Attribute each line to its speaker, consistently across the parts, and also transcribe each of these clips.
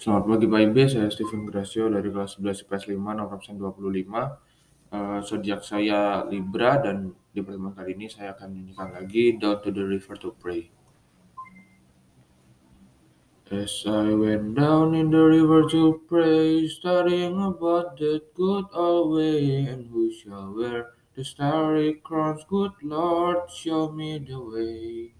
Speaker 1: Selamat pagi Pak IB, saya Steven Gracio dari kelas 11 IPS 5 nomor absen 25. Eh, zodiak saya Libra dan di pertemuan kali ini saya akan menyanyikan lagi Down to the River to Pray. As I went down in the river to pray, studying about that good old way, and who shall wear the starry crowns, good Lord, show me the way.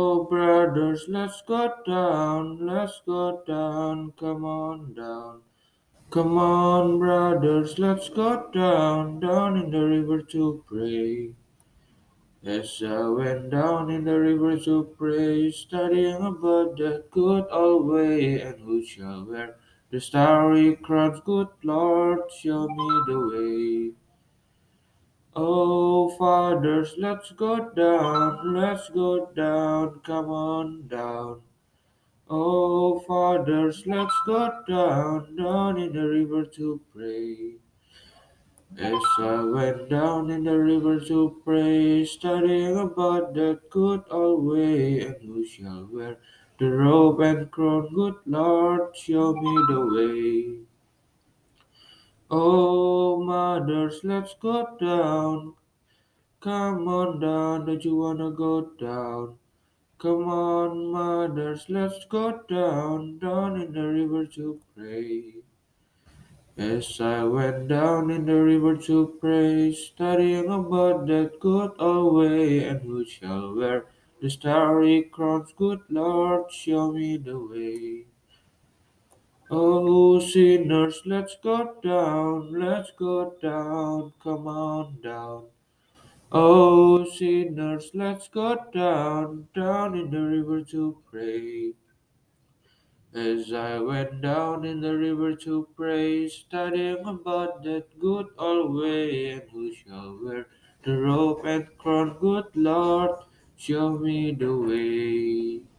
Speaker 1: brothers, let's go down, let's go down, come on down. Come on, brothers, let's go down, down in the river to pray. As I went down in the river to pray, studying about the good old way, and who shall wear the starry crowns, good Lord, show me the way. Oh, fathers, let's go down, let's go down, come on down. Oh, fathers, let's go down, down in the river to pray. As I went down in the river to pray, studying about that good old way, and who shall wear the robe and crown, good Lord, show me the way. Oh, mothers, let's go down, Come on down, don't you wanna go down? Come on, mothers, let's go down, down in the river to pray. As I went down in the river to pray, studying about that good old way, and who shall wear the starry crowns, good Lord, show me the way. Oh, sinners, let's go down, let's go down, come on down. Oh, sinners, let's go down, down in the river to pray. As I went down in the river to pray, studying about that good old way, and who shall wear the robe and crown, good Lord, show me the way.